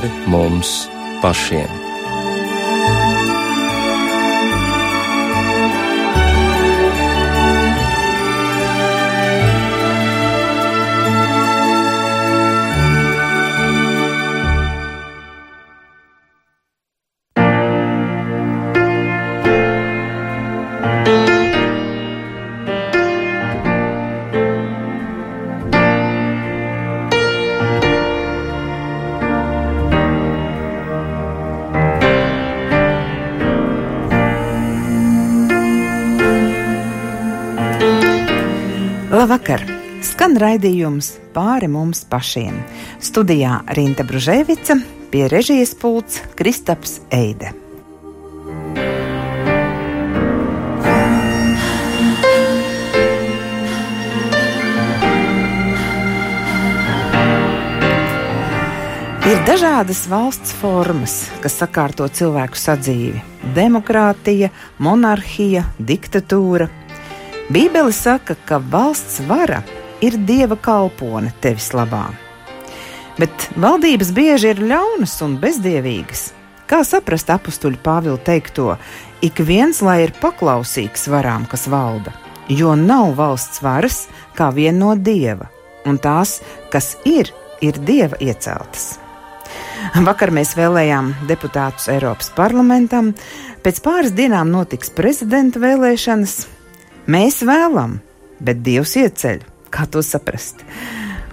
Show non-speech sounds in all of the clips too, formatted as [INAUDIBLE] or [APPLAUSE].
pāri mums pašiem. Raidījums pāri mums pašiem. Studijā Rīta Bružēvica, pie režijas pults Kristaps Eide. Ir dažādas valsts formas, kas sakārto cilvēku sadzīvi - demokrātija, monarhija, diktatūra Bībele saka, ka valsts vara ir dieva kalpone tevis labā. Bet valdības bieži ir ļaunas un bezdievīgas. Kā saprast apakstuļu Pāvila teikto, ik viens lai ir paklausīgs varām, kas valda, jo nav valsts varas kā viena no dieva, un tās, kas ir, ir dieva ieceltas. Vakar mēs vēlējām deputātus Eiropas parlamentam, pēc pāris dienām notiks prezidenta vēlēšanas, Mēs vēlam, bet Dievs ieceļ. Kā to saprast?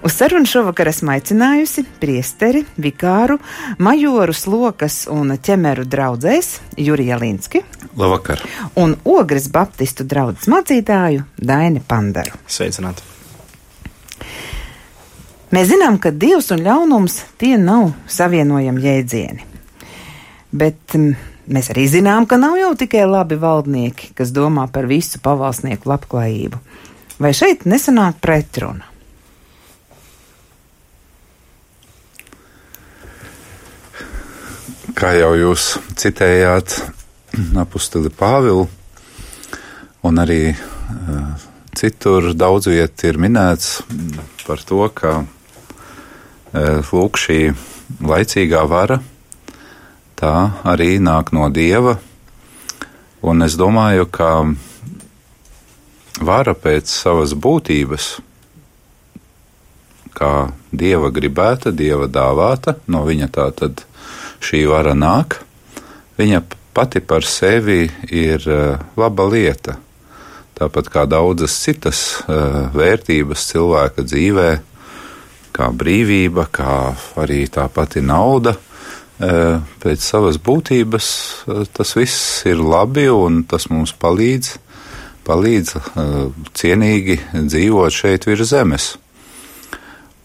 Uz sarunu šovakar esmu aicinājusi priesteri, vikāru, majoru slokas un ķemeru draugzēs Juriju Linski. Labvakar! Un ogres baptistu draugu mācītāju Daini Pandaru. Sveicināti! Mēs zinām, ka dievs un ļaunums tie nav savienojami jēdzieni. Bet mm, Mēs arī zinām, ka nav jau tikai labi valdnieki, kas domā par visu pavalsnieku labklājību. Vai šeit nesanāk pretruna? Kā jau jūs citējāt, apustuli Pāvilu, un arī uh, citur daudz viet ir minēts par to, ka uh, lūk šī laicīgā vara tā arī nāk no dieva. Un es domāju, ka vara pēc savas būtības, kā dieva gribēta, dieva dāvāta, no viņa tā tad šī vara nāk, viņa pati par sevi ir eh, laba lieta. Tāpat kā daudzas citas uh, vērtības cilvēka dzīvē, kā brīvība, kā arī tā pati nauda, pēc savas būtības tas viss ir labi un tas mums palīdz, palīdz cienīgi dzīvot šeit virs zemes.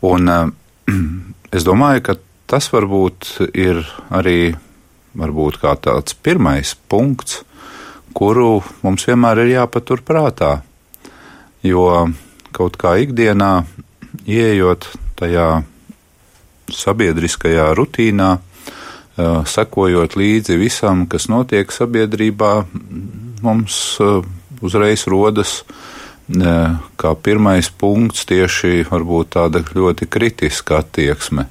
Un [CLEARS THROAT] es domāju, ka tas varbūt ir arī varbūt kā tāds pirmais punkts, kuru mums vienmēr ir jāpatur prātā. Jo kaut kā ikdienā, ieejot tajā sabiedriskajā rutīnā, sekojot līdzi visam, kas notiek sabiedrībā, mums uzreiz rodas kā pirmais punkts tieši tāda ļoti kritiska attieksme.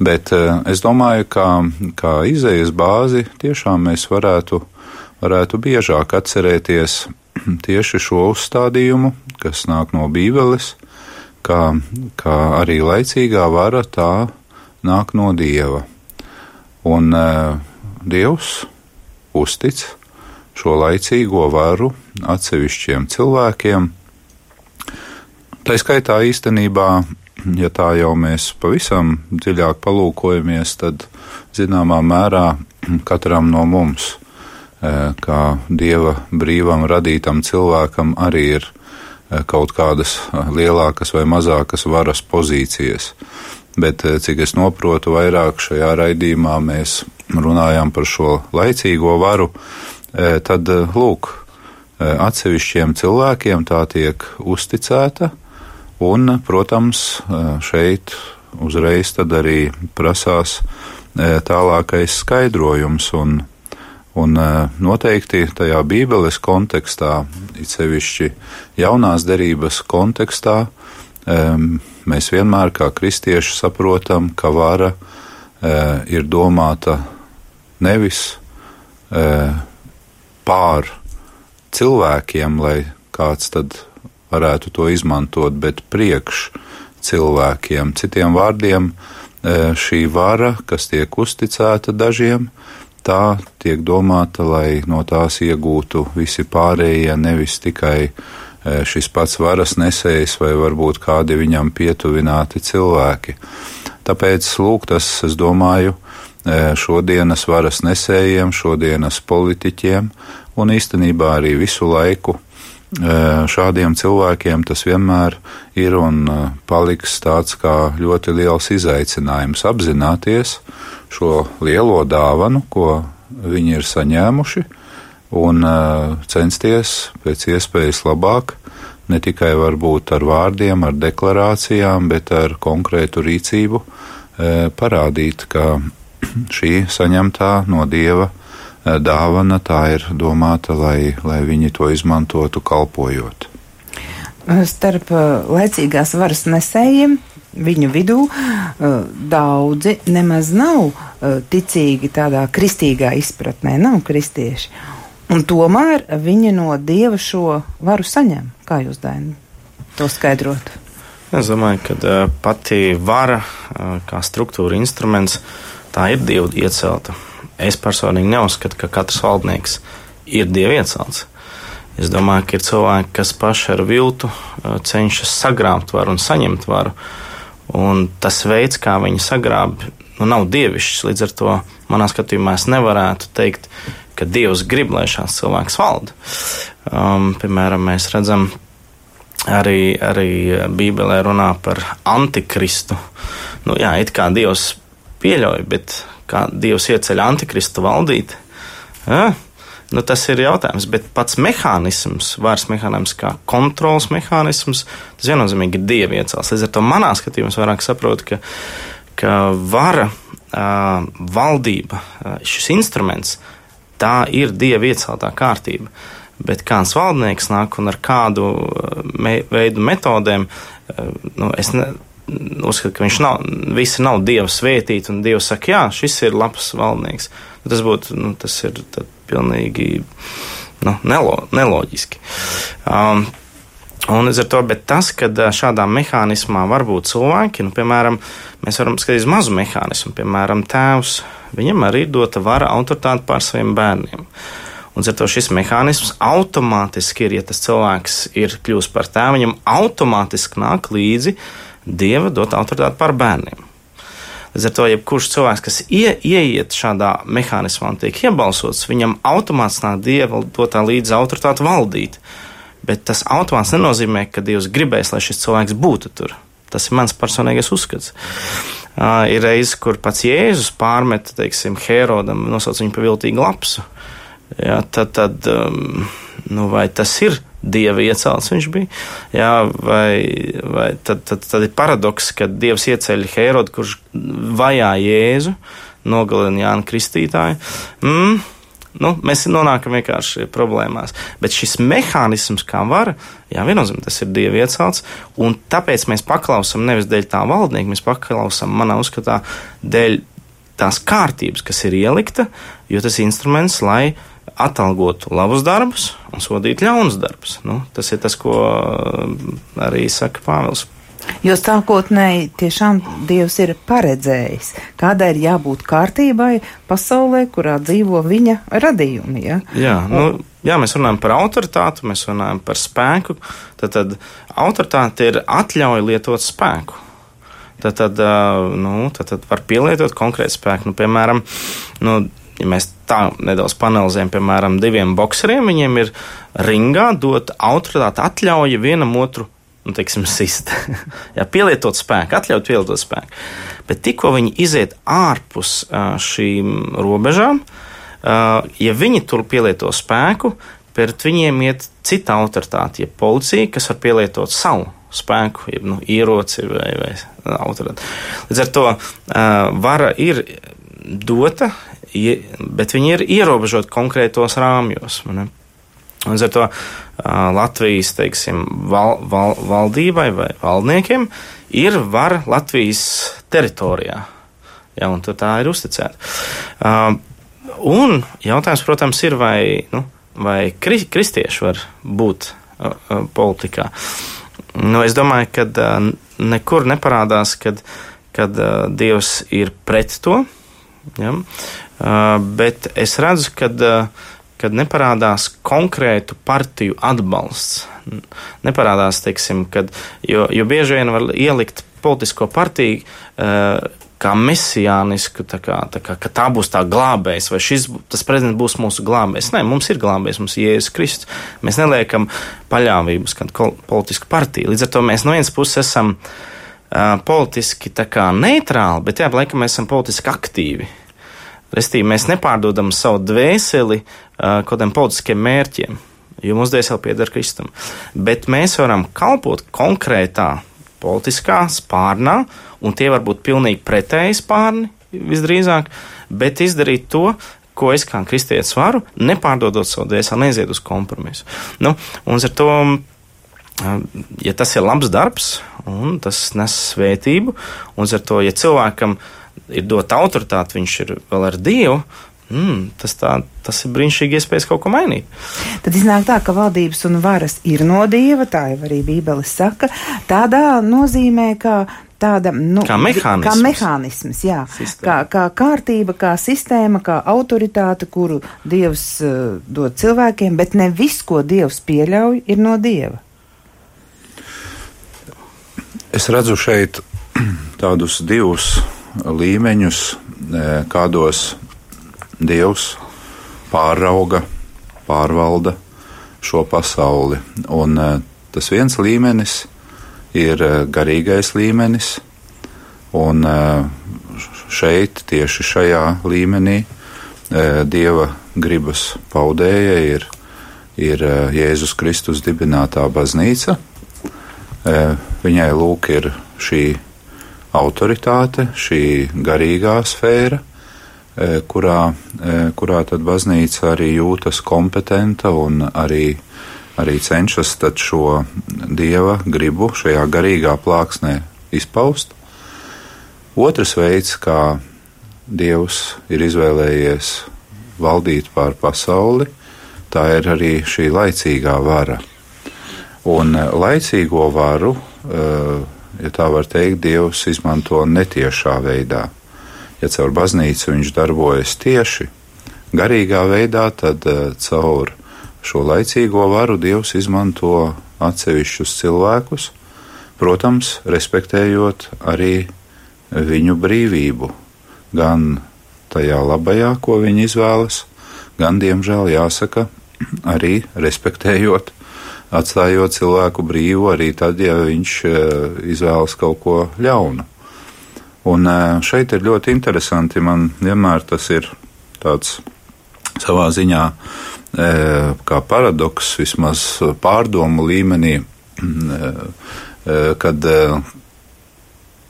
Bet es domāju, ka kā izējas bāzi tiešām mēs varētu, varētu biežāk atcerēties [CLEARS THROAT] tieši šo uzstādījumu, kas nāk no Bībeles, kā, kā arī laicīgā vara tā nāk no Dieva. Un uh, Dievs uztic šo laicīgo varu atsevišķiem cilvēkiem. Tā skaitā īstenībā, ja tā jau mēs pavisam dziļāk palūkojamies, tad zināmā mērā katram no mums, uh, kā dieva brīvam radītam cilvēkam, arī ir uh, kaut kādas lielākas vai mazākas varas pozīcijas bet eh, cik es noprotu, vairāk šajā raidījumā mēs runājam par šo laicīgo varu, eh, tad lūk, atsevišķiem cilvēkiem tā tiek uzticēta, un, protams, šeit uzreiz tad arī prasās tālākais skaidrojums, un, un noteikti tajā Bībeles kontekstā, it sevišķi jaunās derības kontekstā, mēs vienmēr kā kristieši saprotam, ka vara ir domāta nevis pār cilvēkiem, lai kāds tad varētu to izmantot, bet priekš cilvēkiem. Citiem vārdiem, šī vara, kas tiek uzticēta dažiem, tā tiek domāta, lai no tās iegūtu visi pārējie, nevis tikai šis pats varas nesējs vai varbūt kādi viņam pietuvināti cilvēki. Tāpēc, lūk, tas, es domāju, šodienas varas nesējiem, šodienas politiķiem un īstenībā arī visu laiku šādiem cilvēkiem tas vienmēr ir un paliks tāds kā ļoti liels izaicinājums apzināties šo lielo dāvanu, ko viņi ir saņēmuši, un censties pēc iespējas labāk ne tikai varbūt ar vārdiem, ar deklarācijām, bet ar konkrētu rīcību parādīt, ka šī saņemtā no Dieva dāvana tā ir domāta, lai, lai viņi to izmantotu kalpojot. Starp laicīgās varas nesējiem viņu vidū daudzi nemaz nav ticīgi tādā kristīgā izpratnē, nav kristieši. Un tomēr viņi no dieva šo varu saņem. Kā jūs, Daini, to skaidrotu? Es domāju, ka pati vara, kā struktūra instruments, tā ir dievu iecelta. Es personīgi neuzskatu, ka katrs valdnieks ir dievu iecelts. Es domāju, ka ir cilvēki, kas paši ar viltu cenšas sagrābt varu un saņemt varu. Un tas veids, kā viņi sagrāb, nu, nav dievišķs. Līdz ar to manā skatījumā es nevarētu teikt, ka Dievs grib, lai šāds cilvēks valda. Um, piemēram, mēs redzam, arī, arī Bībelē runā par antikristu. Nu, jā, it kā Dievs pieļauj, bet kā Dievs ieceļ antikristu valdīt. Ja? Nu, tas ir jautājums, bet pats mehānisms, vairs mehānisms, kā kontrols mehānisms, tas viennozīmīgi ir dievi iecels. Līdz ar to manā skatījumā vairāk saprotu, ka, ka vara, valdība, šis instruments, tā ir dievi ieceltā kārtība. Bet kāds valdnieks nāk un ar kādu me, veidu metodēm, nu, es ne, uzskata, ka viņš nav, visi nav Dieva svētīti, un Dievs saka, jā, šis ir labs valdnieks. Tas būtu, nu, tas ir pilnīgi nu, nelo, neloģiski. Um, Un līdz ar to, bet tas, ka šādā mehānismā var būt cilvēki, nu, piemēram, mēs varam skatīties mazu mehānismu, piemēram, tēvs, viņam arī ir dota vara autoritāte pār saviem bērniem. Un ar to šis mehānisms automātiski ir, ja tas cilvēks ir kļuvis par tēvu, viņam automātiski nāk līdzi uh, dieva dot autoritāti pār bērniem. Līdz ar to, jebkurš cilvēks, kas ie, ieiet šādā mehānismā un tiek iebalsots, viņam automātiski nāk dieva dotā līdzi autoritāte valdīt. Bet tas automātiski nenozīmē, ka Dievs gribēs, lai šis cilvēks būtu tur. Tas ir mans personīgais uzskats. Uh, ir reizes, kur pats Jēzus pārmeta, teiksim, Herodam, nosauc viņu par viltīgu lapsu. Jā, tad, tad um, nu, vai tas ir dieva iecelts viņš bija. Jā, vai, vai tad, tad, tad ir paradoks, ka dievs ieceļ Herodu, kurš vajā Jēzu, nogalina Jānu Kristītāju. Mm, nu, mēs nonākam vienkārši problēmās. Bet šis mehānisms, kā var, jā, viennozīmīgi tas ir dieva iecelts, un tāpēc mēs paklausām nevis dēļ tā valdnieka, mēs paklausām, manā uzskatā, dēļ tās kārtības, kas ir ielikta, jo tas instruments, lai atalgotu labus darbus un sodītu ļaunus darbus. Nu, tas ir tas, ko um, arī saka Pāvils. Jo sākotnēji tiešām Dievs ir paredzējis, kādai ir jābūt kārtībai pasaulē, kurā dzīvo viņa radījumi. Ja? Jā, nu, jā, mēs runājam par autoritāti, mēs runājam par spēku. Tad, tad autoritāte ir atļauja lietot spēku. Tad, tad, uh, nu, tad, tad var pielietot konkrētu spēku. Nu, piemēram, nu, ja mēs tā nedaudz panelizējam, piemēram, diviem bokseriem, viņiem ir ringā dot autoritāti atļauja vienam otru. Nu, teiksim, sist. [LAUGHS] Jā, pielietot spēku, atļaut pielietot spēku. Bet tikko viņi iziet ārpus šīm robežām, ja viņi tur pielieto spēku, pret viņiem iet cita autoritāte, ja policija, kas var pielietot savu spēku, jeb nu, ieroci vai, vai autoritāti. Līdz ar to vara ir dota, bet viņi ir ierobežoti konkrētos rāmjos. Līdz ar to Latvijas teiksim, val, val, valdībai vai valdniekiem ir vara Latvijas teritorijā. ja, un tā ir uzticēta. Un jautājums, protams, ir, vai, nu, vai kri, kristieši var būt politikā. Nu, es domāju, ka nekur neparādās, kad, kad Dievs ir pret to. Ja? Uh, bet es redzu, ka uh, kad neparādās konkrētu partiju atbalsts. Neparādās, teiksim, kad, jo, jo bieži vien var ielikt politisko partiju uh, kā mesijānisku, tā kā, tā kā, ka tā būs tā glābējs, vai šis prezidents būs mūsu glābējs. Nē, mums ir glābējs, mums ir Jēzus Kristus. Mēs neliekam paļāvību uz kādu politisku partiju. Līdz ar to mēs no vienas puses esam uh, politiski neitrāli, bet tajā laikā mēs esam politiski aktīvi. Restīvi, mēs nepārdodam savu dvēseli uh, kaut kādiem politiskiem mērķiem, jo mūsu dvēsele pieder Kristum. Bet mēs varam kalpot konkrētā politiskā spārnā, un tie var būt pilnīgi pretēji spārni visdrīzāk, bet izdarīt to, ko es kā kristietis varu, nepārdodot savu dvēseli, neiziet uz kompromisu. Nu, un ar to, ja tas ir labs darbs, un tas nes svētību, un ar to, ja cilvēkam ir dota autoritāte, viņš ir vēl ar Dievu, Mm, tas, tā, tas ir brīnišķīgi iespējas kaut ko mainīt. Tad iznāk tā, ka valdības un varas ir no dieva, tā jau arī Bībele saka, tādā nozīmē, ka tāda nu, kā mehānisms, kā mehānisms jā, sistēma. kā, kā kārtība, kā sistēma, kā autoritāte, kuru Dievs uh, dod cilvēkiem, bet ne viss, ko Dievs pieļauj, ir no Dieva. Es redzu šeit [CLEARS THROAT] tādus divus līmeņus, eh, kādos Dievs pārauga, pārvalda šo pasauli. Un uh, tas viens līmenis ir uh, garīgais līmenis, un šeit, tieši šajā līmenī, Dieva gribas paudēja ir, ir Jēzus Kristus dibinātā baznīca. Viņai lūk ir šī autoritāte, šī garīgā sfēra, E, kurā, e, kurā tad baznīca arī jūtas kompetenta un arī, arī cenšas šo dieva gribu šajā garīgā plāksnē izpaust. Otrs veids, kā Dievs ir izvēlējies valdīt pār pasauli, tā ir arī šī laicīgā vara. Un e, laicīgo varu, ja tā var teikt, Dievs izmanto netiešā veidā. Ja caur baznīcu viņš darbojas tieši garīgā veidā, tad uh, caur šo laicīgo varu Dievs izmanto atsevišķus cilvēkus, protams, respektējot arī viņu brīvību, gan tajā labajā, ko viņi izvēlas, gan, diemžēl, jāsaka, [CLEARS THROAT] arī respektējot, atstājot cilvēku brīvu arī tad, ja viņš uh, izvēlas kaut ko ļaunu. Un šeit ir ļoti interesanti. Man vienmēr tas ir tāds savā ziņā kā paradoks, vismaz pārdomu līmenī, kad,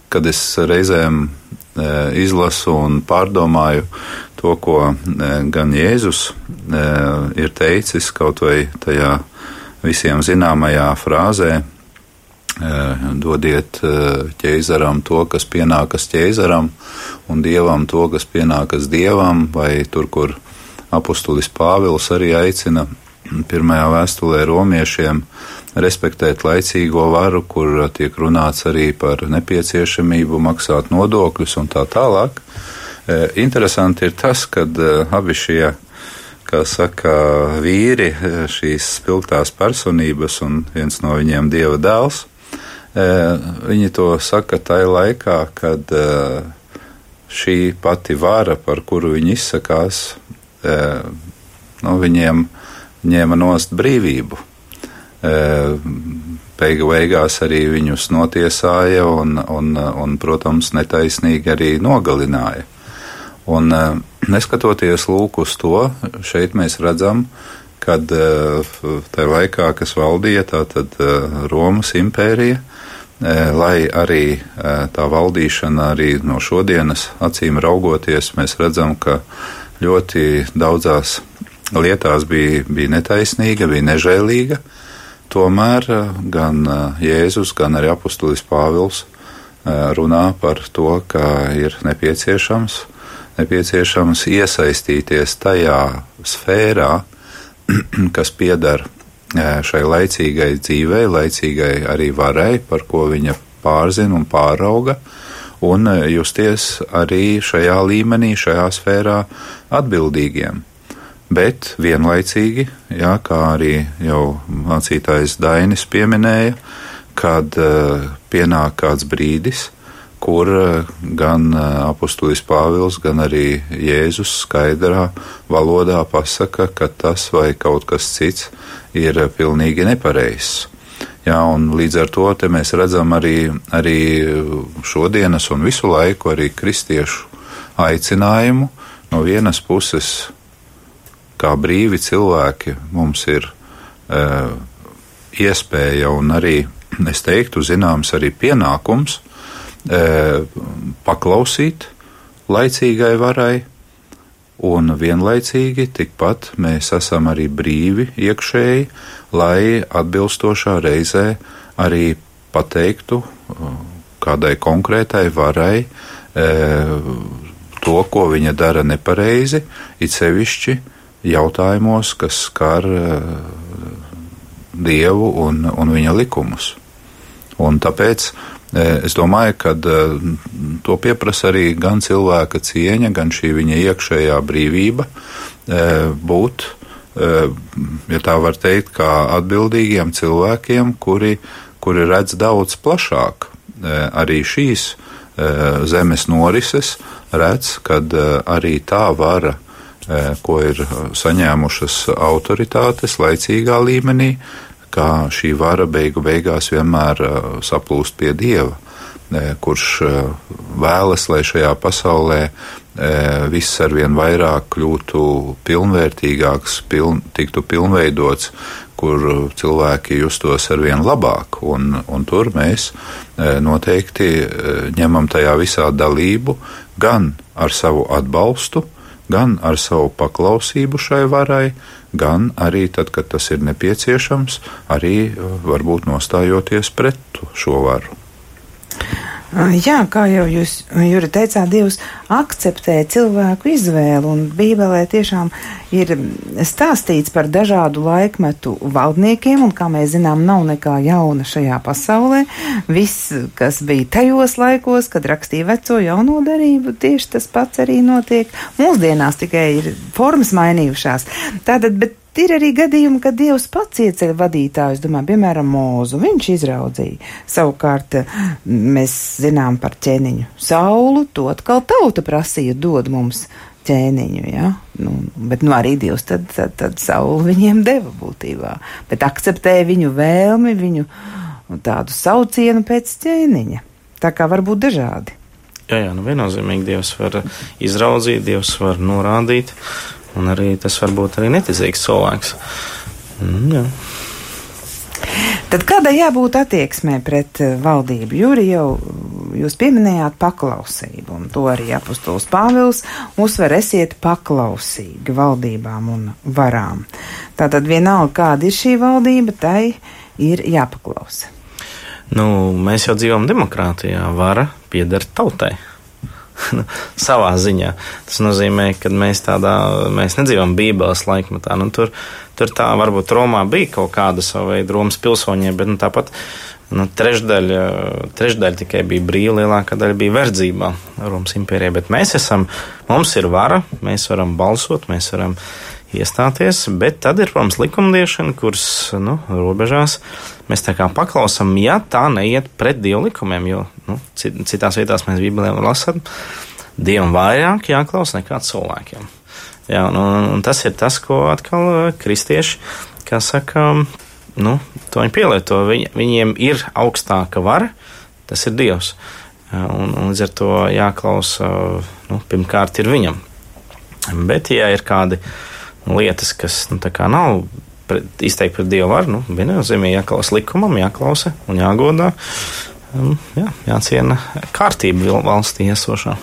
kad es reizēm izlasu un pārdomāju to, ko gan Jēzus ir teicis kaut vai tajā visiem zināmajā frāzē, Eh, dodiet eh, ķēzaram to, kas pienākas ķēzaram, un dievam to, kas pienākas dievam, vai tur, kur apustulis Pāvils arī aicina pirmajā vēstulē romiešiem respektēt laicīgo varu, kur tiek runāts arī par nepieciešamību maksāt nodokļus un tā tālāk. Eh, interesanti ir tas, ka abi šie kā saka, vīri, šīs spilgtās personības, un viens no viņiem dieva dēls, Viņi to saka tajā laikā, kad šī pati vara, par kuru viņi izsakās, no viņiem ņēma nost brīvību. Beigu beigās arī viņus notiesāja un, un, un, protams, netaisnīgi arī nogalināja. Un, neskatoties lūk uz to, šeit mēs redzam, kad tajā laikā, kas valdīja, tātad Romas impērija, Eh, lai arī eh, tā valdīšana arī no šodienas acīm raugoties, mēs redzam, ka ļoti daudzās lietās bija, bija netaisnīga, bija nežēlīga. Tomēr eh, gan Jēzus, gan arī apustulis Pāvils runā par to, ka ir nepieciešams, nepieciešams iesaistīties tajā sfērā, [CLEARS THROAT] kas pieder šai laicīgai dzīvei, laicīgai arī varai, par ko viņa pārzina un pārauga, un justies arī šajā līmenī, šajā sfērā atbildīgiem. Bet vienlaicīgi, jā, kā arī jau mācītājs Dainis pieminēja, kad uh, pienāk kāds brīdis, kur uh, gan uh, apustulis Pāvils, gan arī Jēzus skaidrā valodā pasaka, ka tas vai kaut kas cits ir pilnīgi nepareizs. Jā, un līdz ar to mēs redzam arī, arī šodienas un visu laiku arī kristiešu aicinājumu no vienas puses, kā brīvi cilvēki mums ir e, iespēja un arī, es teiktu, zināms arī pienākums paklausīt laicīgai varai, un vienlaicīgi tikpat mēs esam arī brīvi iekšēji, lai atbilstošā reizē arī pateiktu uh, kādai konkrētai varai e, to, ko viņa dara nepareizi, it sevišķi jautājumos, kas skar Dievu un, un viņa likumus. Un tāpēc Es domāju, ka to pieprasa arī gan cilvēka cieņa, gan šī viņa iekšējā brīvība būt, ja tā var teikt, kā atbildīgiem cilvēkiem, kuri, kuri redz daudz plašāk. Arī šīs zemes norises, redz, kad arī tā vara, ko ir saņēmušas autoritātes laicīgā līmenī, ka šī vara beigu beigās vienmēr uh, saplūst pie dieva, kurš uh, vēlas, lai šajā pasaulē uh, viss arvien vairāk kļūtu pilnvērtīgāks, piln, tiktu pilnveidots, kur cilvēki justos arvien labāk. Un, un tur mēs noteikti ņemam tajā visā dalību gan ar savu atbalstu, gan ar savu paklausību šai varai, gan arī tad, kad tas ir nepieciešams, arī uh, varbūt nostājoties pret šo varu. Jā, kā jau jūs, Juri, teicāt, Dievs akceptē cilvēku izvēli, un Bībelē tiešām ir stāstīts par dažādu laikmetu valdniekiem, un, kā mēs zinām, nav nekā jauna šajā pasaulē. Viss, kas bija tajos laikos, kad rakstīja veco jauno darību, tieši tas pats arī notiek mūsdienās, tikai ir formas mainījušās. Tātad, bet Ir arī gadījumi, kad Dievs pats ieceļ vadītājus, domāju, piemēram, mūzu. Viņš izraudzīja. Savukārt mēs zinām par ķēniņu saulu, to atkal tauta prasīja dod mums ķēniņu, ja? nu, bet nu, arī Dievs tad, tad, tad saulu viņiem deva būtībā, bet akceptēja viņu vēlmi, viņu tādu saucienu pēc ķēniņa. Tā kā var būt dažādi. Jā, jā, nu viennozīmīgi Dievs var izraudzīt, Dievs var norādīt. Un arī tas var būt arī neticīgs cilvēks. Mm, jā. Tad kādai jābūt attieksmē pret eh, valdību? Jūri jau jūs pieminējāt paklausību, un to arī apustulis Pāvils uzsver, esiet paklausīgi valdībām un varām. Tātad vienalga, kāda ir šī valdība, tai ir jāpaklausa. Nu, mēs jau dzīvojam demokrātijā, vara pieder tautai. [LAUGHS] nu, savā ziņā. Tas nozīmē, ka mēs tādā, mēs nedzīvojam Bībeles laikmetā. Nu, tur, tur tā varbūt Romā bija kaut kāda sava veida Romas pilsoņiem, bet nu, tāpat nu, trešdaļa, trešdaļa tikai bija brīva, lielākā daļa bija verdzībā Romas impērijā. Bet mēs esam, mums ir vara, mēs varam balsot, mēs varam iestāties, bet tad ir, protams, likumdiešana, kuras nu, robežās mēs tā kā paklausām, ja tā neiet pret dievu likumiem, jo nu, citās vietās mēs Bībelē lasām, dievam vairāk jāklausa nekā cilvēkiem. Jā, un, un, un tas ir tas, ko atkal uh, kristieši, kā saka, nu, to viņi pielieto. Viņi, viņiem ir augstāka vara, tas ir Dievs. Un, un līdz ar to jāklausa, nu, pirmkārt, ir viņam. Bet, ja ir kādi uh, lietas, kas nu, nav pret, izteikti pret Dievu varu, nu, viennozīmīgi jāklausa likumam, jāklausa un jāgodā. Um, jā, jāciena kārtība valstī esošā.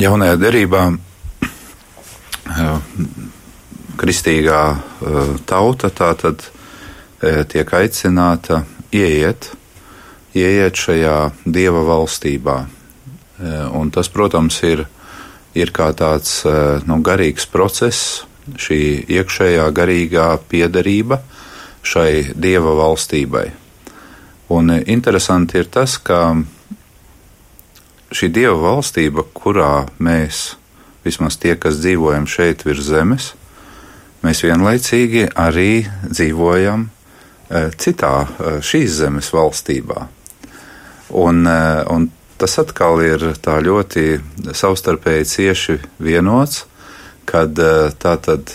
Jaunajā derībā uh, kristīgā uh, tauta tā tad uh, tiek aicināta ieiet ieiet šajā dieva valstībā. Un tas, protams, ir, ir kā tāds nu, garīgs process, šī iekšējā garīgā piederība šai dieva valstībai. Un interesanti ir tas, ka šī dieva valstība, kurā mēs, vismaz tie, kas dzīvojam šeit virs zemes, mēs vienlaicīgi arī dzīvojam e, citā šīs zemes valstībā. Un, un tas atkal ir tā ļoti savstarpēji cieši vienots, kad tā tad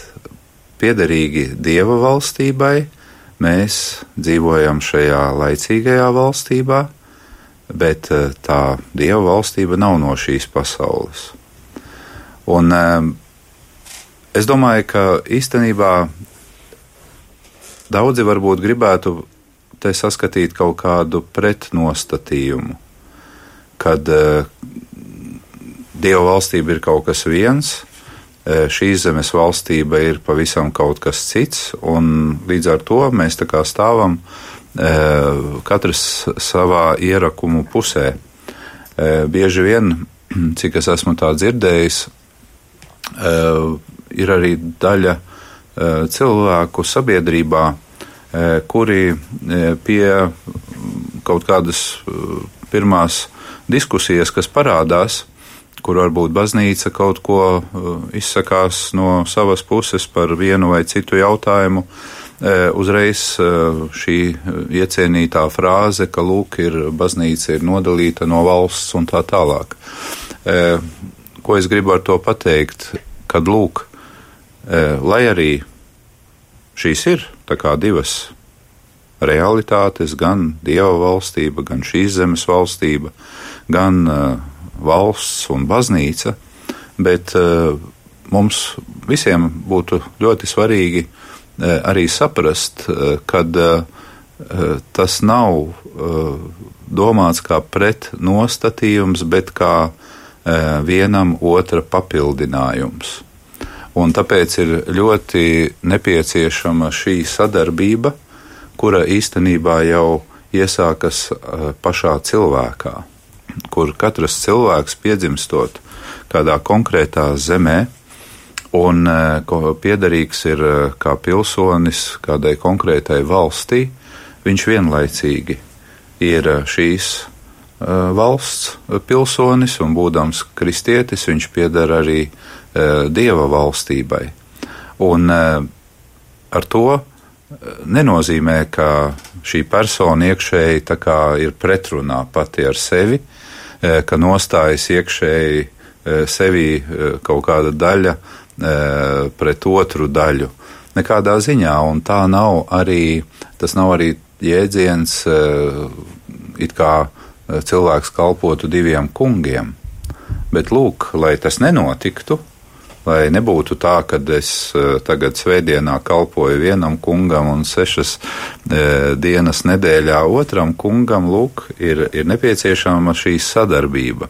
piederīgi dieva valstībai Mēs dzīvojam šajā laicīgajā valstībā, bet eh, tā dieva valstība nav no šīs pasaules. Un eh, es domāju, ka īstenībā daudzi varbūt gribētu te saskatīt kaut kādu pretnostatījumu, kad uh, Dieva valstība ir kaut kas viens, šīs zemes valstība ir pavisam kaut kas cits, un līdz ar to mēs tā kā stāvam katrs savā ierakumu pusē. Bieži vien, [CLEARS THROAT] cik es esmu tā dzirdējis, ir arī daļa cilvēku sabiedrībā, kuri pie kaut kādas pirmās diskusijas, kas parādās, kur varbūt baznīca kaut ko uh, izsakās no savas puses par vienu vai citu jautājumu. Uh, uzreiz uh, šī iecienītā frāze, ka lūk, ir baznīca ir nodalīta no valsts un tā tālāk. Ko es gribu ar to pateikt? Kad lūk, lai arī šīs ir divas realitātes, gan dieva valstība, gan šīs zemes valstība, gan uh, valsts un baznīca, bet uh, mums visiem būtu ļoti svarīgi uh, arī saprast, kad tas nav domāts kā pretnostatījums, bet kā vienam otra papildinājums. Un tāpēc ir ļoti nepieciešama šī sadarbība, kura īstenībā jau iesākas pašā cilvēkā kur katrs cilvēks piedzimstot kādā konkrētā zemē, un e, piederīgs ir e, kā pilsonis kādai konkrētai valstī, viņš vienlaicīgi ir e, šīs valsts pilsonis, un būdams kristietis, viņš pieder arī dieva valstībai. Un ar to nenozīmē, ka šī persona iekšēji ir pretrunā pati ar sevi, Eh, ka nostājas iekšēji eh, sevī eh, kaut kāda daļa pret otru daļu. Nekādā ziņā, un tā nav arī, tas nav arī jēdziens, it kā cilvēks kalpotu diviem kungiem. Bet lūk, lai tas nenotiktu, lai nebūtu tā, ka es tagad svētdienā kalpoju vienam kungam un sešas e, dienas nedēļā otram kungam, lūk, ir, ir nepieciešama šī sadarbība,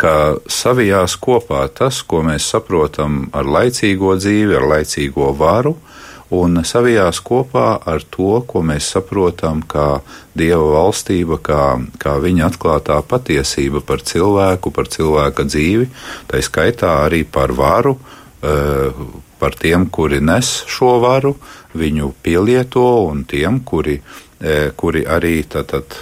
ka savijās kopā tas, ko mēs saprotam ar laicīgo dzīvi, ar laicīgo varu, un savijās kopā ar to, ko mēs saprotam kā Dieva valstība, kā, kā viņa atklātā patiesība par cilvēku, par cilvēka dzīvi, tā skaitā arī par varu, eh, par tiem, kuri nes šo varu, viņu pielieto un tiem, kuri eh, kuri arī tad, tad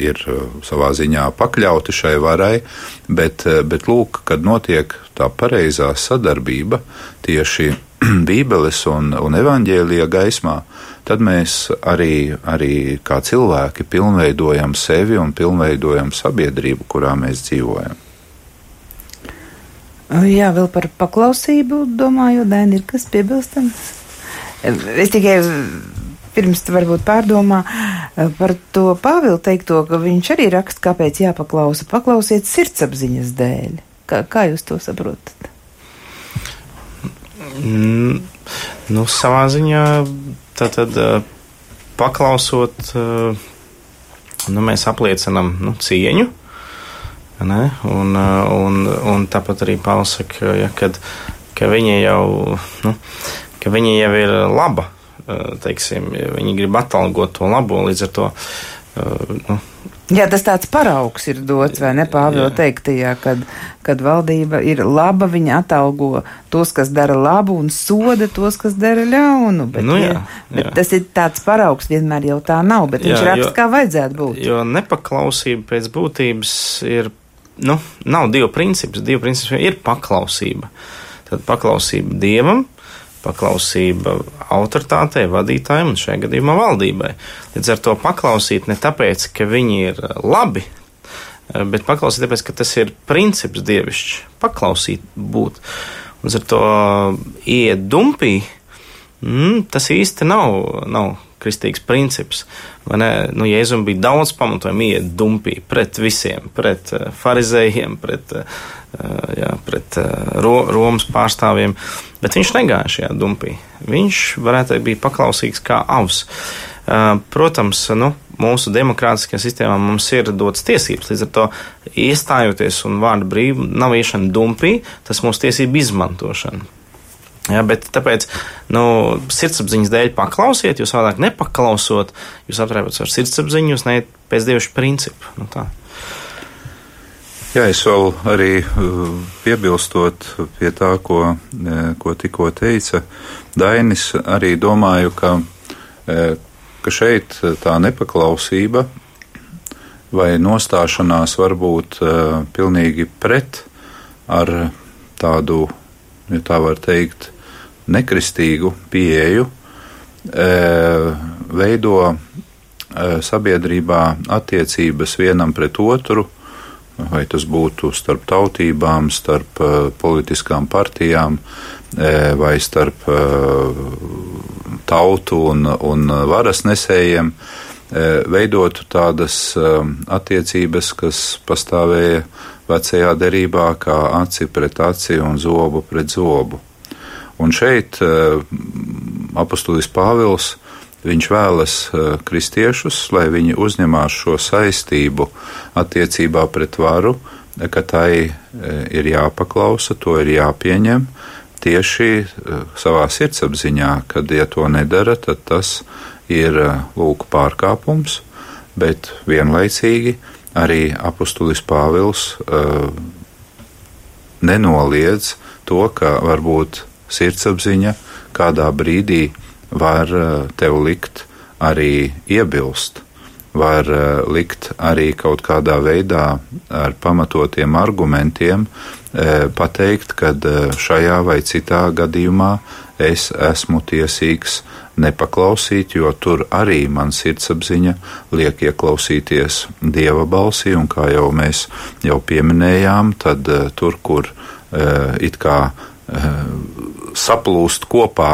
ir eh, savā ziņā pakļauti šai varai, bet, bet lūk, kad notiek tā pareizā sadarbība tieši [CLEARS THROAT] Bībeles un, un evaņģēlija gaismā, tad mēs arī, arī kā cilvēki pilnveidojam sevi un pilnveidojam sabiedrību, kurā mēs dzīvojam. Jā, vēl par paklausību domāju, Dēni, ir kas piebilstams? Es tikai pirms varbūt pārdomā par to Pāvilu teikto, ka viņš arī raksta, kāpēc jāpaklausa. Paklausiet sirdsapziņas dēļ. Kā, kā jūs to saprotat? Mm, nu, savā ziņā tātad paklausot, nu, mēs apliecinam nu, cieņu. Ne? Un, un, un tāpat arī Pāvils saka, ja, kad, ka viņa jau, nu, ka viņa jau ir laba, teiksim, viņi grib atalgot to labo, līdz ar to nu, Jā, tas tāds paraugs ir dots, vai ne, Pāvila teiktajā, kad, kad valdība ir laba, viņa atalgo tos, kas dara labu, un soda tos, kas dara ļaunu. Bet, Nu jā, jā, bet jā. tas ir tāds paraugs, vienmēr jau tā nav, bet viņš Jā, raksta, jo- kā vajadzētu būt. Jo nepaklausība pēc būtības ir, nu, nav divu princips. Divu princips ir paklausība. Tad paklausība dievam, paklausība autoritātei, vadītājiem un šajā gadījumā valdībai. Līdz ar to paklausīt ne tāpēc, ka viņi ir labi, bet paklausīt tāpēc, ka tas ir princips dievišķs. Paklausīt būt. Līdz ar to iet dumpī, mm, tas īsti nav, nav kristīgs princips. Nu, Jēzum bija daudz pamatojumu iet dumpī pret visiem, pret uh, farizējiem, pret, uh, jā, pret ro, Romas pārstāvjiem, bet viņš negāja šajā dumpī. Viņš, varētu teikt, bija paklausīgs kā avs. Protams, nu, mūsu demokrātiskajā sistēmā mums ir dotas tiesības, līdz ar to iestājoties un vārdu brīvu nav iešana dumpī, tas mūsu tiesību izmantošana. Jā, bet tāpēc, nu, sirdsapziņas dēļ paklausiet, jūs vēlāk nepaklausot, jūs aptrēpat ar sirdsapziņu, jūs neiet pēc dievišķa principu. Nu, tā. Jā, es vēl arī uh, piebilstot pie tā, ko, eh, ko tikko teica Dainis, arī domāju, ka, eh, ka šeit tā nepaklausība vai nostāšanās var būt uh, pilnīgi pret ar tādu, ja tā var teikt, nekristīgu pieeju, uh, veido uh, sabiedrībā attiecības vienam pret otru, vai tas būtu starp tautībām, starp uh, politiskām partijām, vai starp tautu un, un varas nesējiem, veidotu tādas attiecības, kas pastāvēja vecajā derībā, kā aci pret aci un zobu pret zobu. Un šeit uh, apustulis Pāvils Viņš vēlas uh, kristiešus, lai viņi uzņemās šo saistību attiecībā pret varu, ka tai uh, ir jāpaklausa, to ir jāpieņem tieši savā sirdsapziņā, kad, ja to nedara, tad tas ir lūk pārkāpums, bet vienlaicīgi arī apustulis Pāvils nenoliedz to, ka varbūt sirdsapziņa kādā brīdī var tev likt arī iebilst, var likt arī kaut kādā veidā ar pamatotiem argumentiem pateikt, ka šajā vai citā gadījumā es esmu tiesīgs nepaklausīt, jo tur arī man sirdsapziņa liek ieklausīties dieva balsī, un kā jau mēs jau pieminējām, tad tur, kur it kā saplūst kopā,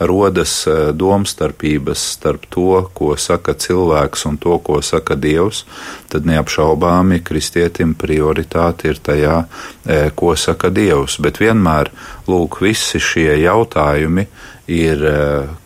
rodas domstarpības starp to, ko saka cilvēks un to, ko saka Dievs, tad neapšaubāmi kristietim prioritāte ir tajā, ko saka Dievs. Bet vienmēr, lūk, visi šie jautājumi ir,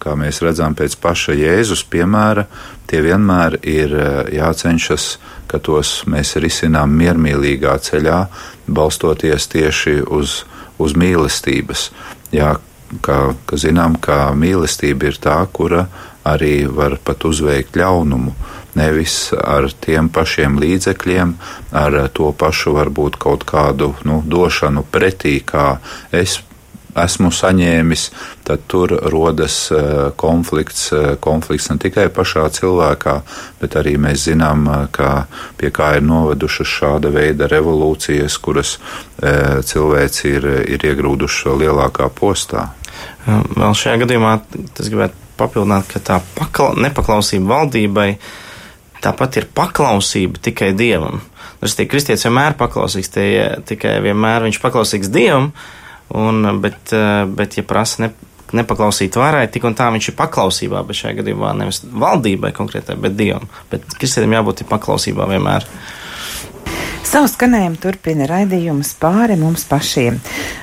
kā mēs redzam pēc paša Jēzus piemēra, tie vienmēr ir jācenšas, ka tos mēs risinām miermīlīgā ceļā, balstoties tieši uz, uz mīlestības. Jā, kā, ka zinām, ka mīlestība ir tā, kura arī var pat uzveikt ļaunumu. Nevis ar tiem pašiem līdzekļiem, ar to pašu varbūt kaut kādu nu, došanu pretī, kā es esmu saņēmis, tad tur rodas konflikts, konflikts ne tikai pašā cilvēkā, bet arī mēs zinām, ka pie kā ir novedušas šāda veida revolūcijas, kuras cilvēci ir, ir iegrūdušas lielākā postā. Vēl šajā gadījumā es gribētu papildināt, ka tā pakla, nepaklausība valdībai tāpat ir paklausība tikai dievam. Tas ir kristietis vienmēr paklausīgs, tie, tikai vienmēr viņš paklausīgs dievam, un, bet, bet ja prasa ne, nepaklausīt varai, tik un tā viņš ir paklausībā, bet šajā gadījumā nevis valdībai konkrētai, bet dievam. Bet kristietim jābūt paklausībā vienmēr. Savu skanējumu turpina raidījums pāri mums pašiem.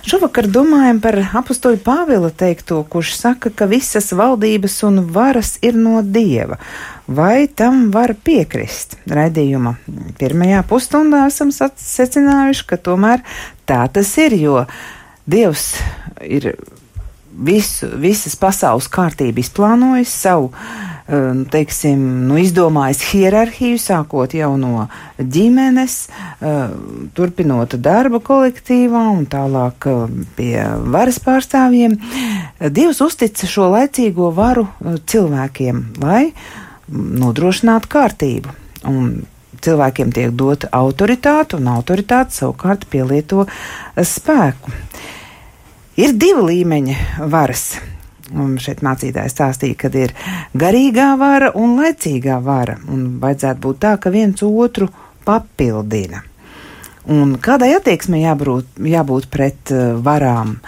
Šovakar domājam par apakstoļu Pāvila teikto, kurš saka, ka visas valdības un varas ir no dieva. Vai tam var piekrist? Raidījuma pirmajā pusstundā esam secinājuši, ka tomēr tā tas ir, jo Dievs ir visu, visas pasaules kārtību izplānojis, savu nu, teiksim, nu, izdomājis hierarhiju, sākot jau no ģimenes, turpinot darba kolektīvā un tālāk pie varas pārstāvjiem. Dievs uztica šo laicīgo varu cilvēkiem, lai nodrošinātu kārtību. Un cilvēkiem tiek dota autoritāte, un autoritāte savukārt pielieto spēku. Ir divi līmeņi varas. Un šeit mācītājs stāstīja, ka ir garīgā vara un laicīgā vara, un vajadzētu būt tā, ka viens otru papildina. Un kādai attieksmei jābūt, jābūt pret uh, varām?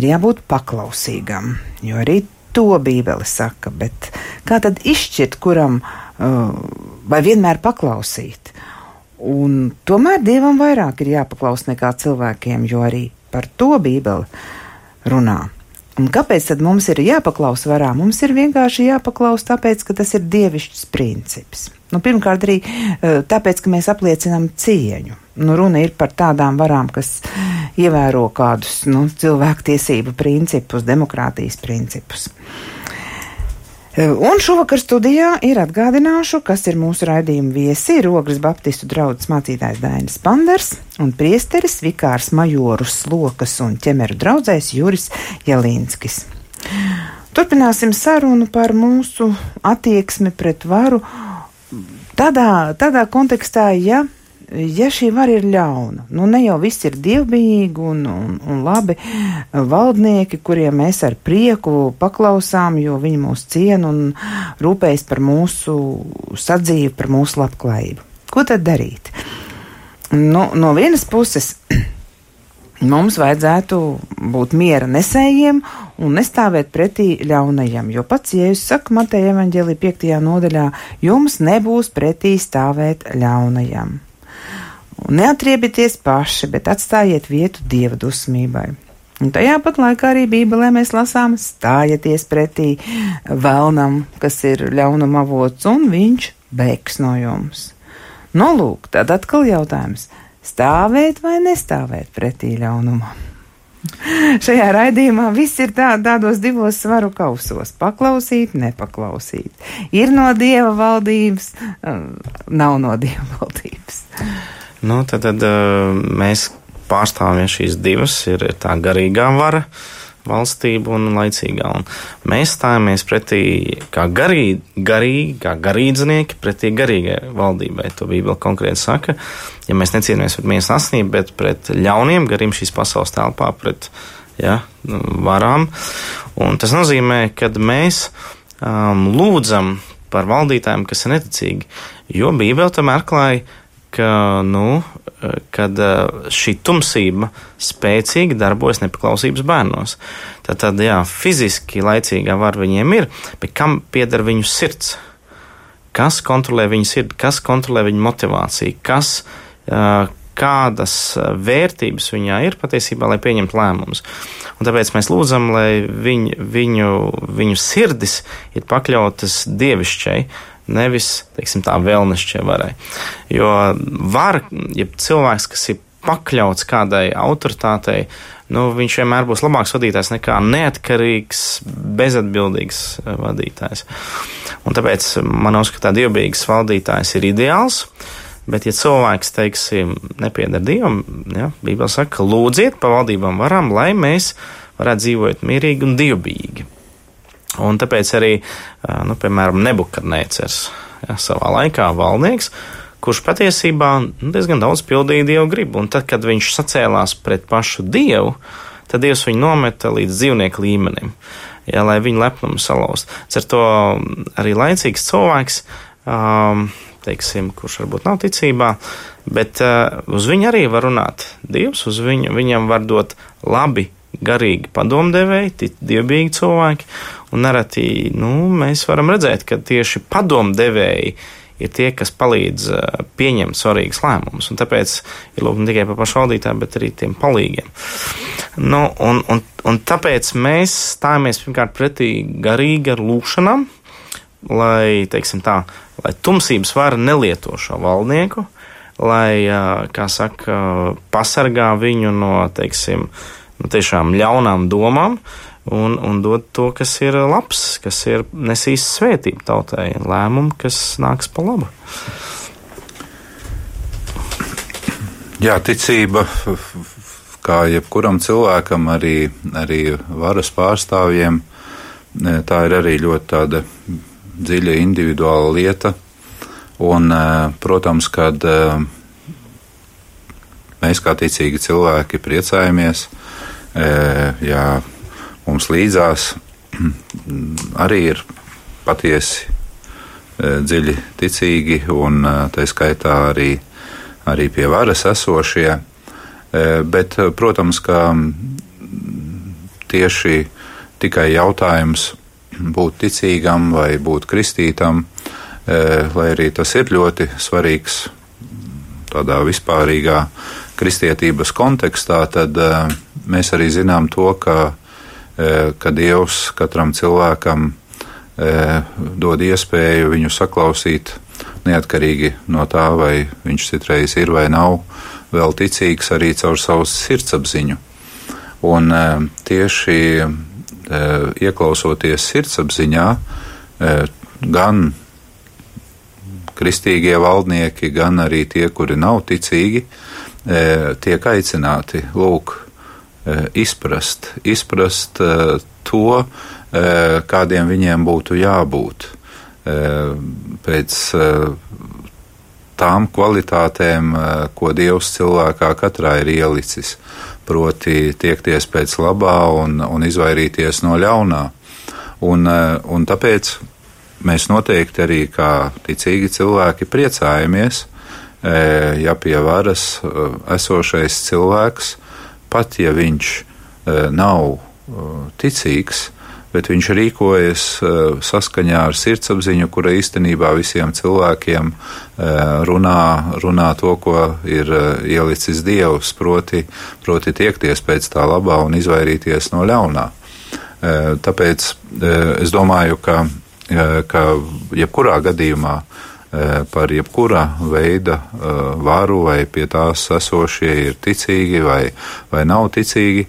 Ir jābūt paklausīgam, jo arī to Bībele saka, bet kā tad izšķirt, kuram uh, vai vienmēr paklausīt? Un tomēr Dievam vairāk ir jāpaklaus nekā cilvēkiem, jo arī par to Bībele runā. Un kāpēc tad mums ir jāpaklaus varā? Mums ir vienkārši jāpaklaus tāpēc, ka tas ir dievišķs princips. Nu, pirmkārt, arī tāpēc, ka mēs apliecinām cieņu. Nu, runa ir par tādām varām, kas ievēro kādus nu, cilvēktiesību principus, demokrātijas principus. Un šovakar studijā ir atgādināšu, kas ir mūsu raidījuma viesi - Rogras Baptistu draugs mācītājs Dainis Panders un priesteris Vikārs Majorus Lokas un ķemeru draudzējs Juris Jelīnskis. Turpināsim sarunu par mūsu attieksmi pret varu tādā, tādā kontekstā, ja ja šī vara ir ļauna, nu ne jau viss ir dievbijīgi un, un, un labi valdnieki, kuriem mēs ar prieku paklausām, jo viņi mūs ciena un rūpējas par mūsu sadzīvi, par mūsu labklājību. Ko tad darīt? Nu, no vienas puses [CLEARS THROAT] mums vajadzētu būt miera nesējiem un nestāvēt pretī ļaunajam, jo pats Jēzus saka Mateja evaņģēlī 5. nodaļā, jums nebūs pretī stāvēt ļaunajam. Un neatriebieties paši, bet atstājiet vietu dieva dusmībai. Un tajā pat laikā arī Bībelē mēs lasām, stājieties pretī vēlnam, kas ir ļaunuma avots, un viņš bēgs no jums. Nu, lūk, tad atkal jautājums - stāvēt vai nestāvēt pretī ļaunumam? [LAUGHS] Šajā raidījumā viss ir tā, tādos divos svaru kausos - paklausīt, nepaklausīt. Ir no dieva valdības, nav no dieva valdības. Nu, tad, tad uh, mēs pārstāvjam šīs divas. Ir tā garīgā vara, valstība un laicīgā. Un mēs stājamies pretī kā garīgi, garīgi, kā garīdznieki pretī garīgai valdībai. To Bībele konkrēti saka. Ja mēs necīnāmies pret miesu asnību, bet pret ļauniem gariem šīs pasaules telpā, pret ja, varām. Un tas nozīmē, ka mēs um, lūdzam par valdītājiem, kas ir neticīgi, jo Bībele tomēr atklāja, ka nu, kad šī tumsība spēcīgi darbojas nepaklausības bērnos. Tad, tad jā, fiziski laicīgā var viņiem ir, bet kam pieder viņu sirds? Kas kontrolē viņu sirdi, kas kontrolē viņu motivāciju, kas, kādas vērtības viņā ir patiesībā, lai pieņemtu lēmumus. Un tāpēc mēs lūdzam, lai viņu, viņu, viņu sirdis ir pakļautas dievišķai, nevis teiksim, tā vēlnešķie varai. Jo var, ja cilvēks, kas ir pakļauts kādai autoritātei, nu, viņš vienmēr būs labāks vadītājs nekā neatkarīgs, bezatbildīgs eh, vadītājs. Un tāpēc man uzskatā dievbijīgs valdītājs ir ideāls. Bet, ja cilvēks, teiksim, nepieder Dievam, ja, Bībele saka, lūdziet pa valdībām varam, lai mēs varētu dzīvot mierīgi un dievbijīgi. Un tāpēc arī, nu, piemēram, Nebukadnēcers ja, savā laikā valdnieks, kurš patiesībā nu, diezgan daudz pildīja dievu gribu. Un tad, kad viņš sacēlās pret pašu dievu, tad dievs viņu nometa līdz dzīvnieku līmenim, ja, lai viņu lepnumu salauztu. Ar to arī laicīgs cilvēks. Um, teiksim, kurš varbūt nav ticībā, bet uh, uz viņu arī var runāt Dievs, uz viņu, viņam var dot labi garīgi padomdevēji, dievbijīgi cilvēki, un nereti nu, mēs varam redzēt, ka tieši padomdevēji ir tie, kas palīdz uh, pieņemt svarīgus lēmumus. Tāpēc ir lūk ne tikai par pašvaldītājiem, bet arī tiem palīgiem. Nu, un, un, un tāpēc mēs stājamies pirmkārt pretī garīgi ar lūkšanām, lai, teiksim tā, lai tumsības vara nelieto šo valdnieku, lai, uh, kā saka, pasargā viņu no, teiksim, nu, tiešām ļaunām domām. Un, un dod to, kas ir labs, kas ir nesīs svētību tautai, lēmumu, kas nāks pa labu. Jā, ticība, kā jebkuram cilvēkam, arī, arī varas pārstāvjiem, tā ir arī ļoti tāda dziļa individuāla lieta. Un, protams, kad mēs kā ticīgi cilvēki priecājamies, ja mums līdzās [CLEARS THROAT] arī ir patiesi dziļi ticīgi un tā skaitā arī, arī pie varas esošie. Bet, protams, ka tieši tikai jautājums būt ticīgam vai būt kristītam, lai arī tas ir ļoti svarīgs tādā vispārīgā kristietības kontekstā, tad mēs arī zinām to, ka, ka Dievs katram cilvēkam dod iespēju viņu saklausīt neatkarīgi no tā, vai viņš citreiz ir vai nav vēl ticīgs arī caur savu sirdsapziņu. Un tieši ieklausoties sirdsapziņā, gan kristīgie valdnieki, gan arī tie, kuri nav ticīgi, tiek aicināti lūk, izprast, izprast to, kādiem viņiem būtu jābūt pēc tām kvalitātēm, ko Dievs cilvēkā katrā ir ielicis, proti tiekties pēc labā un, un izvairīties no ļaunā. Un, un tāpēc mēs noteikti arī kā ticīgi cilvēki priecājamies, ja pie varas esošais cilvēks, pat ja viņš nav ticīgs, bet viņš rīkojas saskaņā ar sirdsapziņu, kura īstenībā visiem cilvēkiem runā, runā to, ko ir ielicis Dievs, proti, proti tiekties pēc tā labā un izvairīties no ļaunā. Tāpēc es domāju, ka, ka jebkurā gadījumā par jebkura veida varu vai pie tās esošie ir ticīgi vai, vai nav ticīgi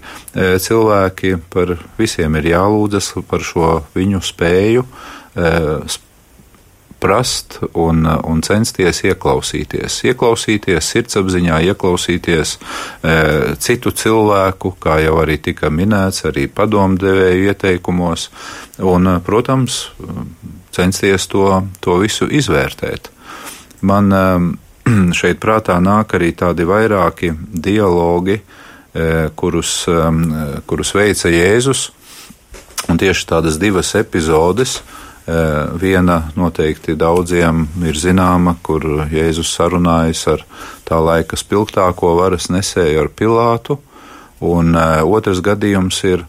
cilvēki, par visiem ir jālūdzas par šo viņu spēju prast un, un censties ieklausīties. Ieklausīties sirdsapziņā, ieklausīties e, citu cilvēku, kā jau arī tika minēts, arī padomdevēju ieteikumos, un, protams, censties to, to visu izvērtēt. Man e, [CLEARS THROAT] šeit prātā nāk arī tādi vairāki dialogi, e, kurus, e, kurus veica Jēzus, un tieši tādas divas epizodes, Eh, viena noteikti daudziem ir zināma, kur Jēzus sarunājas ar tā laika spilgtāko varas nesēju ar Pilātu, un eh, otrs gadījums ir,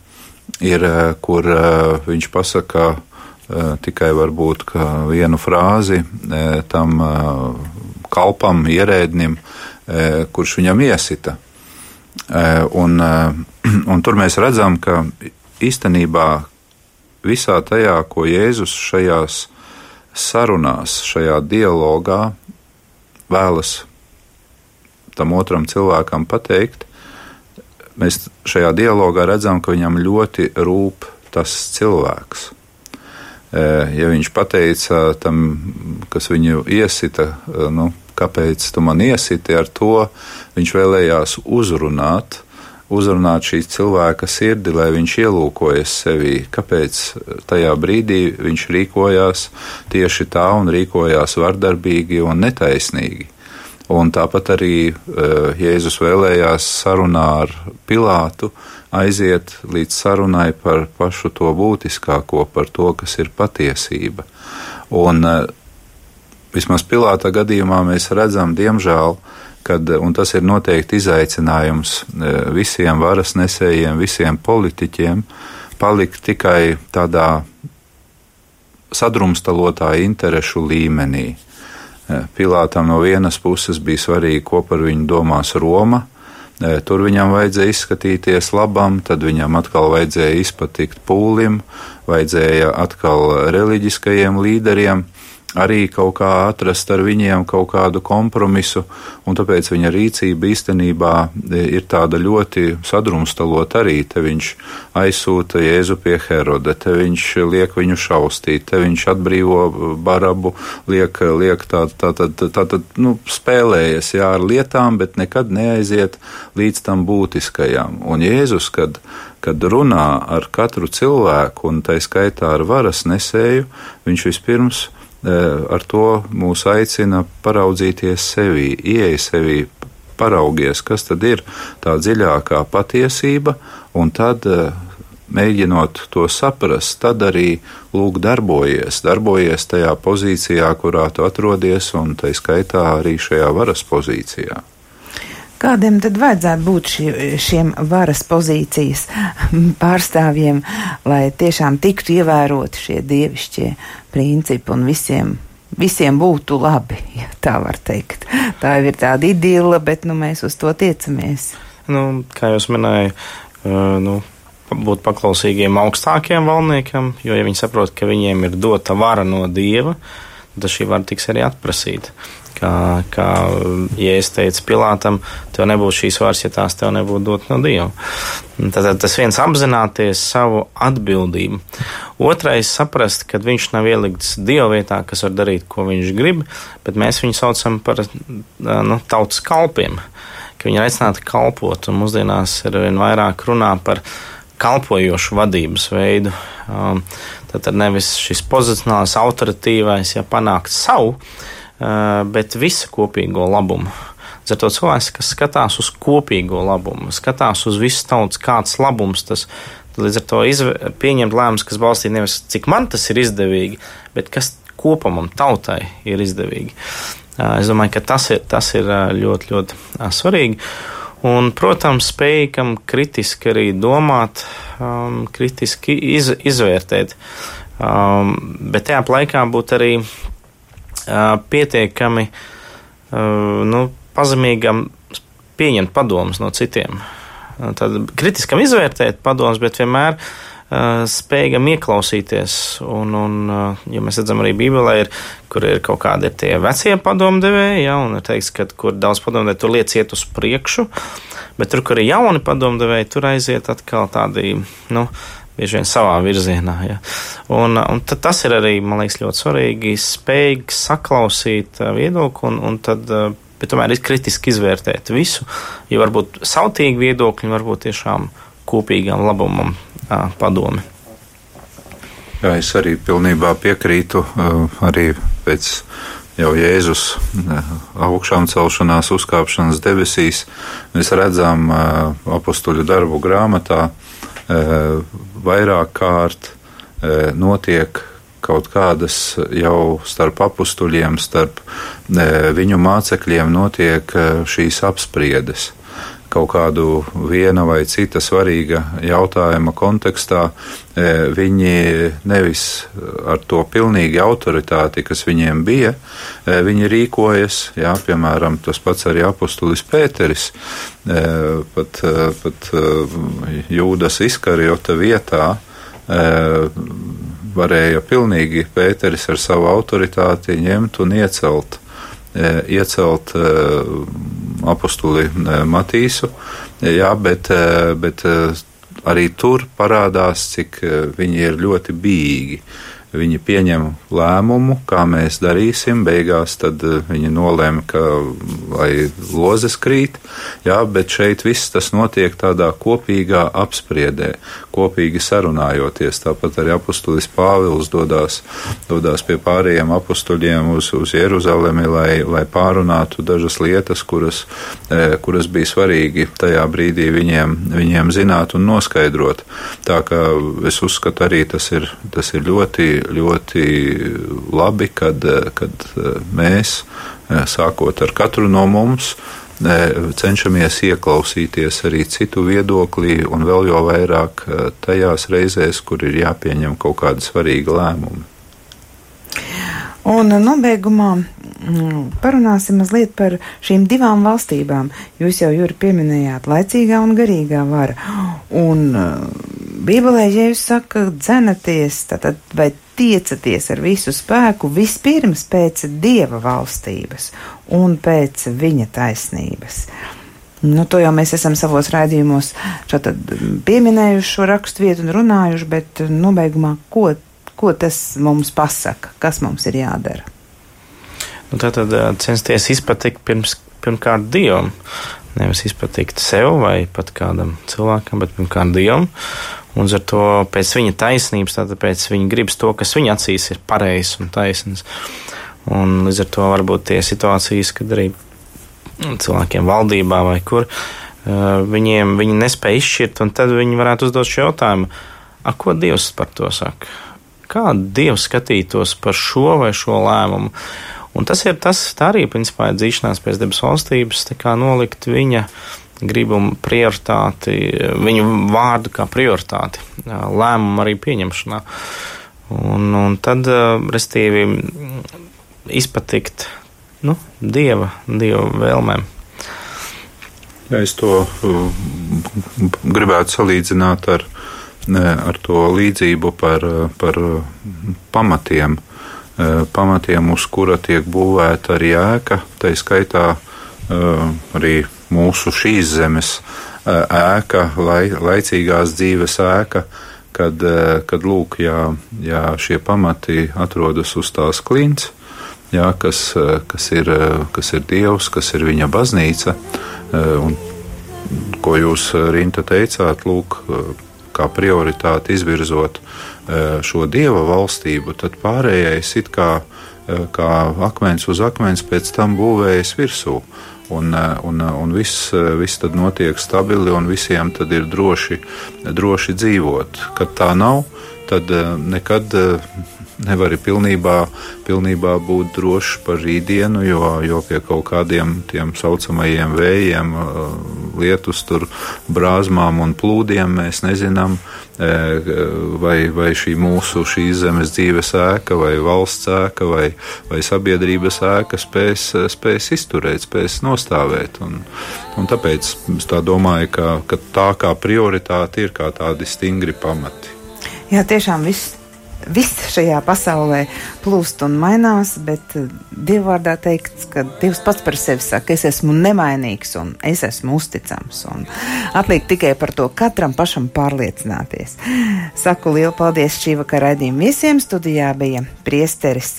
ir eh, kur viņš pasaka tikai varbūt vienu frāzi tam kalpam, ierēdnim, kurš viņam iesita. Un, [CLEARS THROAT] un tur mēs redzam, ka īstenībā visā tajā, ko Jēzus šajās sarunās, šajā dialogā vēlas tam otram cilvēkam pateikt, mēs šajā dialogā redzam, ka viņam ļoti rūp tas cilvēks. E, ja viņš pateica tam, kas viņu iesita, e, nu, kāpēc tu man iesiti ar to, viņš vēlējās uzrunāt uzrunāt šīs cilvēka sirdi, lai viņš ielūkojas sevī, kāpēc tajā brīdī viņš rīkojās tieši tā un rīkojās vardarbīgi un netaisnīgi. Un tāpat arī uh, Jēzus vēlējās sarunā ar Pilātu aiziet līdz sarunai par pašu to būtiskāko, par to, kas ir patiesība. Un uh, vismaz Pilāta gadījumā mēs redzam, diemžēl, kad, un tas ir noteikti izaicinājums e, visiem varas nesējiem, visiem politiķiem, palikt tikai tādā sadrumstalotā interešu līmenī. E, Pilātam no vienas puses bija svarīgi, ko par viņu domās Roma. Tur viņam vajadzēja izskatīties labam, tad viņam atkal vajadzēja izpatikt pūlim, vajadzēja atkal reliģiskajiem līderiem arī kaut kā atrast ar viņiem kaut kādu kompromisu, un tāpēc viņa rīcība īstenībā ir tāda ļoti sadrumstalot arī. Te viņš aizsūta Jēzu pie Herode, te viņš liek viņu šaustīt, te viņš atbrīvo barabu, liek, liek tā, tā, tā, tā, tā, tā nu, spēlējas jā, ar lietām, bet nekad neaiziet līdz tam būtiskajam. Un Jēzus, kad kad runā ar katru cilvēku, un tā skaitā ar varas nesēju, viņš vispirms Eh, ar to mūs aicina paraudzīties sevī, ieeja sevī, paraugies, kas tad ir tā dziļākā patiesība, un tad eh, mēģinot to saprast, tad arī lūk, darbojies, darbojies tajā pozīcijā, kurā tu atrodies, un tai skaitā arī šajā varas pozīcijā. Kādiem tad vajadzētu būt šie, šiem varas pozīcijas pārstāvjiem, lai tiešām tiktu ievēroti šie dievišķie principi un visiem, visiem būtu labi, ja tā var teikt. Tā jau ir tāda idila, bet nu, mēs uz to tiecamies. Nu, kā jūs minējāt, nu, būt paklausīgiem augstākiem valdniekam, jo, ja viņi saprot, ka viņiem ir dota vara no dieva, tad šī vara tiks arī atprasīta. Kā, kā ja es teicu Pilātam, tev nebūtu šīs vārds, ja tās tev nebūtu dot no Dieva. Tad tas viens apzināties savu atbildību. Otrais saprast, ka viņš nav ielikts Dieva vietā, kas var darīt, ko viņš grib, bet mēs viņu saucam par nu, tautas kalpiem, ka viņi ir aicināti kalpot, mūsdienās ir vien vairāk runā par kalpojošu vadības veidu. Tad nevis šis pozicionāls, autoritīvais, ja panākt savu, bet visu kopīgo labumu. Ar to cilvēks, kas skatās uz kopīgo labumu, skatās uz visu tautas, kāds labums tas līdz ar to izve, pieņemt lēmumus, kas balstīti nevis cik man tas ir izdevīgi, bet kas kopumam tautai ir izdevīgi. Eh, es domāju, ka tas ir, tas ir eh, ļoti, ļoti svarīgi. Un, protams, spējīgam kritiski arī domāt, um, kritiski iz, izvērtēt, um, bet tajā laikā būt arī pietiekami nu, pazemīgam pieņemt padomus no citiem. Tad kritiskam izvērtēt padomus, bet vienmēr spējam ieklausīties. Un, un, ja mēs redzam, arī Bībelē, ir, kur ir kaut kādi ir tie vecie padomdevēji, ja, un ir teikts, ka kur daudz padomdevēji, tur liec iet uz priekšu, bet tur, kur ir jauni padomdevēji, tur aiziet atkal tādi, nu, bieži vien savā virzienā. Ja. Un, un tas ir arī, man liekas, ļoti svarīgi, spējīgi saklausīt uh, viedokli un, un tad. Uh, bet tomēr ir kritiski izvērtēt visu, jo varbūt sautīgi viedokļi, varbūt tiešām kopīgam labumam uh, padomi. Jā, es arī pilnībā piekrītu. Arī pēc jau Jēzus augšām celšanās, uzkāpšanas debesīs, mēs redzam apakstuļu darbu grāmatā, vairāk kārt notiek kaut kādas jau starp apstuļiem, starp viņu mācekļiem notiek šīs apspriedes kaut kādu viena vai cita svarīga jautājuma kontekstā, e, viņi nevis ar to pilnīgi autoritāti, kas viņiem bija, e, viņi rīkojas, jā, piemēram, tas pats arī apustulis Pēteris, e, pat, pat Jūdas izkariota vietā varēja pilnīgi Pēteris ar savu autoritāti ņemt un iecelt iecelt apustuli Matīsu, jā, bet, bet arī tur parādās, cik viņi ir ļoti bīgi. Viņi pieņem lēmumu, kā mēs darīsim. Beigās eh, viņi nolēma, ka lai lozes krīt, jā, bet šeit viss tas notiek tādā kopīgā apspriedē, kopīgi sarunājoties. Tāpat arī apustulis Pāvils dodās, dodās pie pārējiem apustuļiem uz, uz Jeruzalemi, lai, lai pārunātu dažas lietas, kuras, eh, kuras bija svarīgi tajā brīdī viņiem, viņiem zināt un noskaidrot. Tā kā es uzskatu arī tas ir, tas ir ļoti ļoti labi, kad, kad mēs, sākot ar katru no mums, cenšamies ieklausīties arī citu viedoklī, un vēl jau vairāk tajās reizēs, kur ir jāpieņem kaut kādi svarīgi lēmumi. Un nobeigumā mm, parunāsim mazliet par šīm divām valstībām. Jūs jau jūri pieminējāt laicīgā un garīgā vara. Un Bībelē, ja jūs saka, dzenaties, tad vai tiecaties ar visu spēku vispirms pēc Dieva valstības un pēc Viņa taisnības. Nu, to jau mēs esam savos raidījumos pieminējuši šo rakstu vietu un runājuši, bet nobeigumā, ko, ko tas mums pasaka, kas mums ir jādara? Nu, tā tad censties izpatikt pirms, pirmkārt Dievam. Nevis izpatikt sev vai pat kādam cilvēkam, bet pirmkārt Dievam. Un ar to pēc viņa taisnības, tātad pēc viņa gribas to, kas viņa acīs ir pareizs un taisnīgs. Un līdz ar to varbūt tie situācijas, kad arī cilvēkiem valdībā vai kur viņiem viņi nespēja izšķirt, un tad viņi varētu uzdot šo jautājumu, a, ko Dievs par to saka? Kā Dievs skatītos par šo vai šo lēmumu? Un tas ir tas, tā arī, principā, ir dzīšanās pēc debesu valstības, tā kā nolikt viņa gribumu prioritāti, viņu vārdu kā prioritāti lēmumu arī pieņemšanā. Un, un tad, restīvi, izpatikt nu, dieva, dieva vēlmēm. Ja es to gribētu salīdzināt ar, ar to līdzību par, par pamatiem, pamatiem, uz kura tiek būvēta arī ēka, tā skaitā arī mūsu šīs zemes ēka, lai, laicīgās dzīves ēka, kad, kad lūk, jā, jā, šie pamati atrodas uz tās klints, jā, kas, kas, ir, kas ir Dievs, kas ir viņa baznīca, un ko jūs, Rinta, teicāt, lūk, kā prioritāti izvirzot šo Dieva valstību, tad pārējais it kā, kā akmens uz akmens pēc tam būvējas virsū un, eh, un, eh, un viss, eh, viss tad notiek stabili un visiem tad ir droši, droši dzīvot. Kad tā nav, tad nekad nevari pilnībā, pilnībā būt drošs par rītdienu, jo, jo pie kaut kādiem tiem saucamajiem vējiem, lietus, brāzmām un plūdiem mēs nezinām, vai, vai šī mūsu šīs zemes dzīves ēka, vai valsts ēka, vai, vai sabiedrības ēka spēs, spēs izturēt, spēs nostāvēt. Un, un tāpēc es tā domāju, ka, ka tā kā prioritāte ir kā tādi stingri pamati. Jā, tiešām viss viss šajā pasaulē plūst un mainās, bet eh, Dievvvārdā teikts, ka Dievs pats par sevi saka, es esmu nemainīgs un es esmu uzticams. Un atliek tikai par to katram pašam pārliecināties. Saku lielu paldies šī vakara raidījuma viesiem. Studijā bija priesteris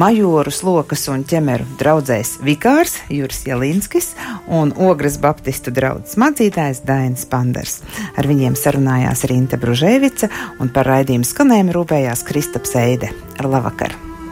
Majoru Slokas un ķemeru draudzējs Vikārs Juris Jelinskis un Ogres Baptistu draudzes mācītājs Dainis Panders. Ar viņiem sarunājās Rīta Bružēvica un par raidījumu skanējumu rūpējās Kristaps Eide. Ar labvakar!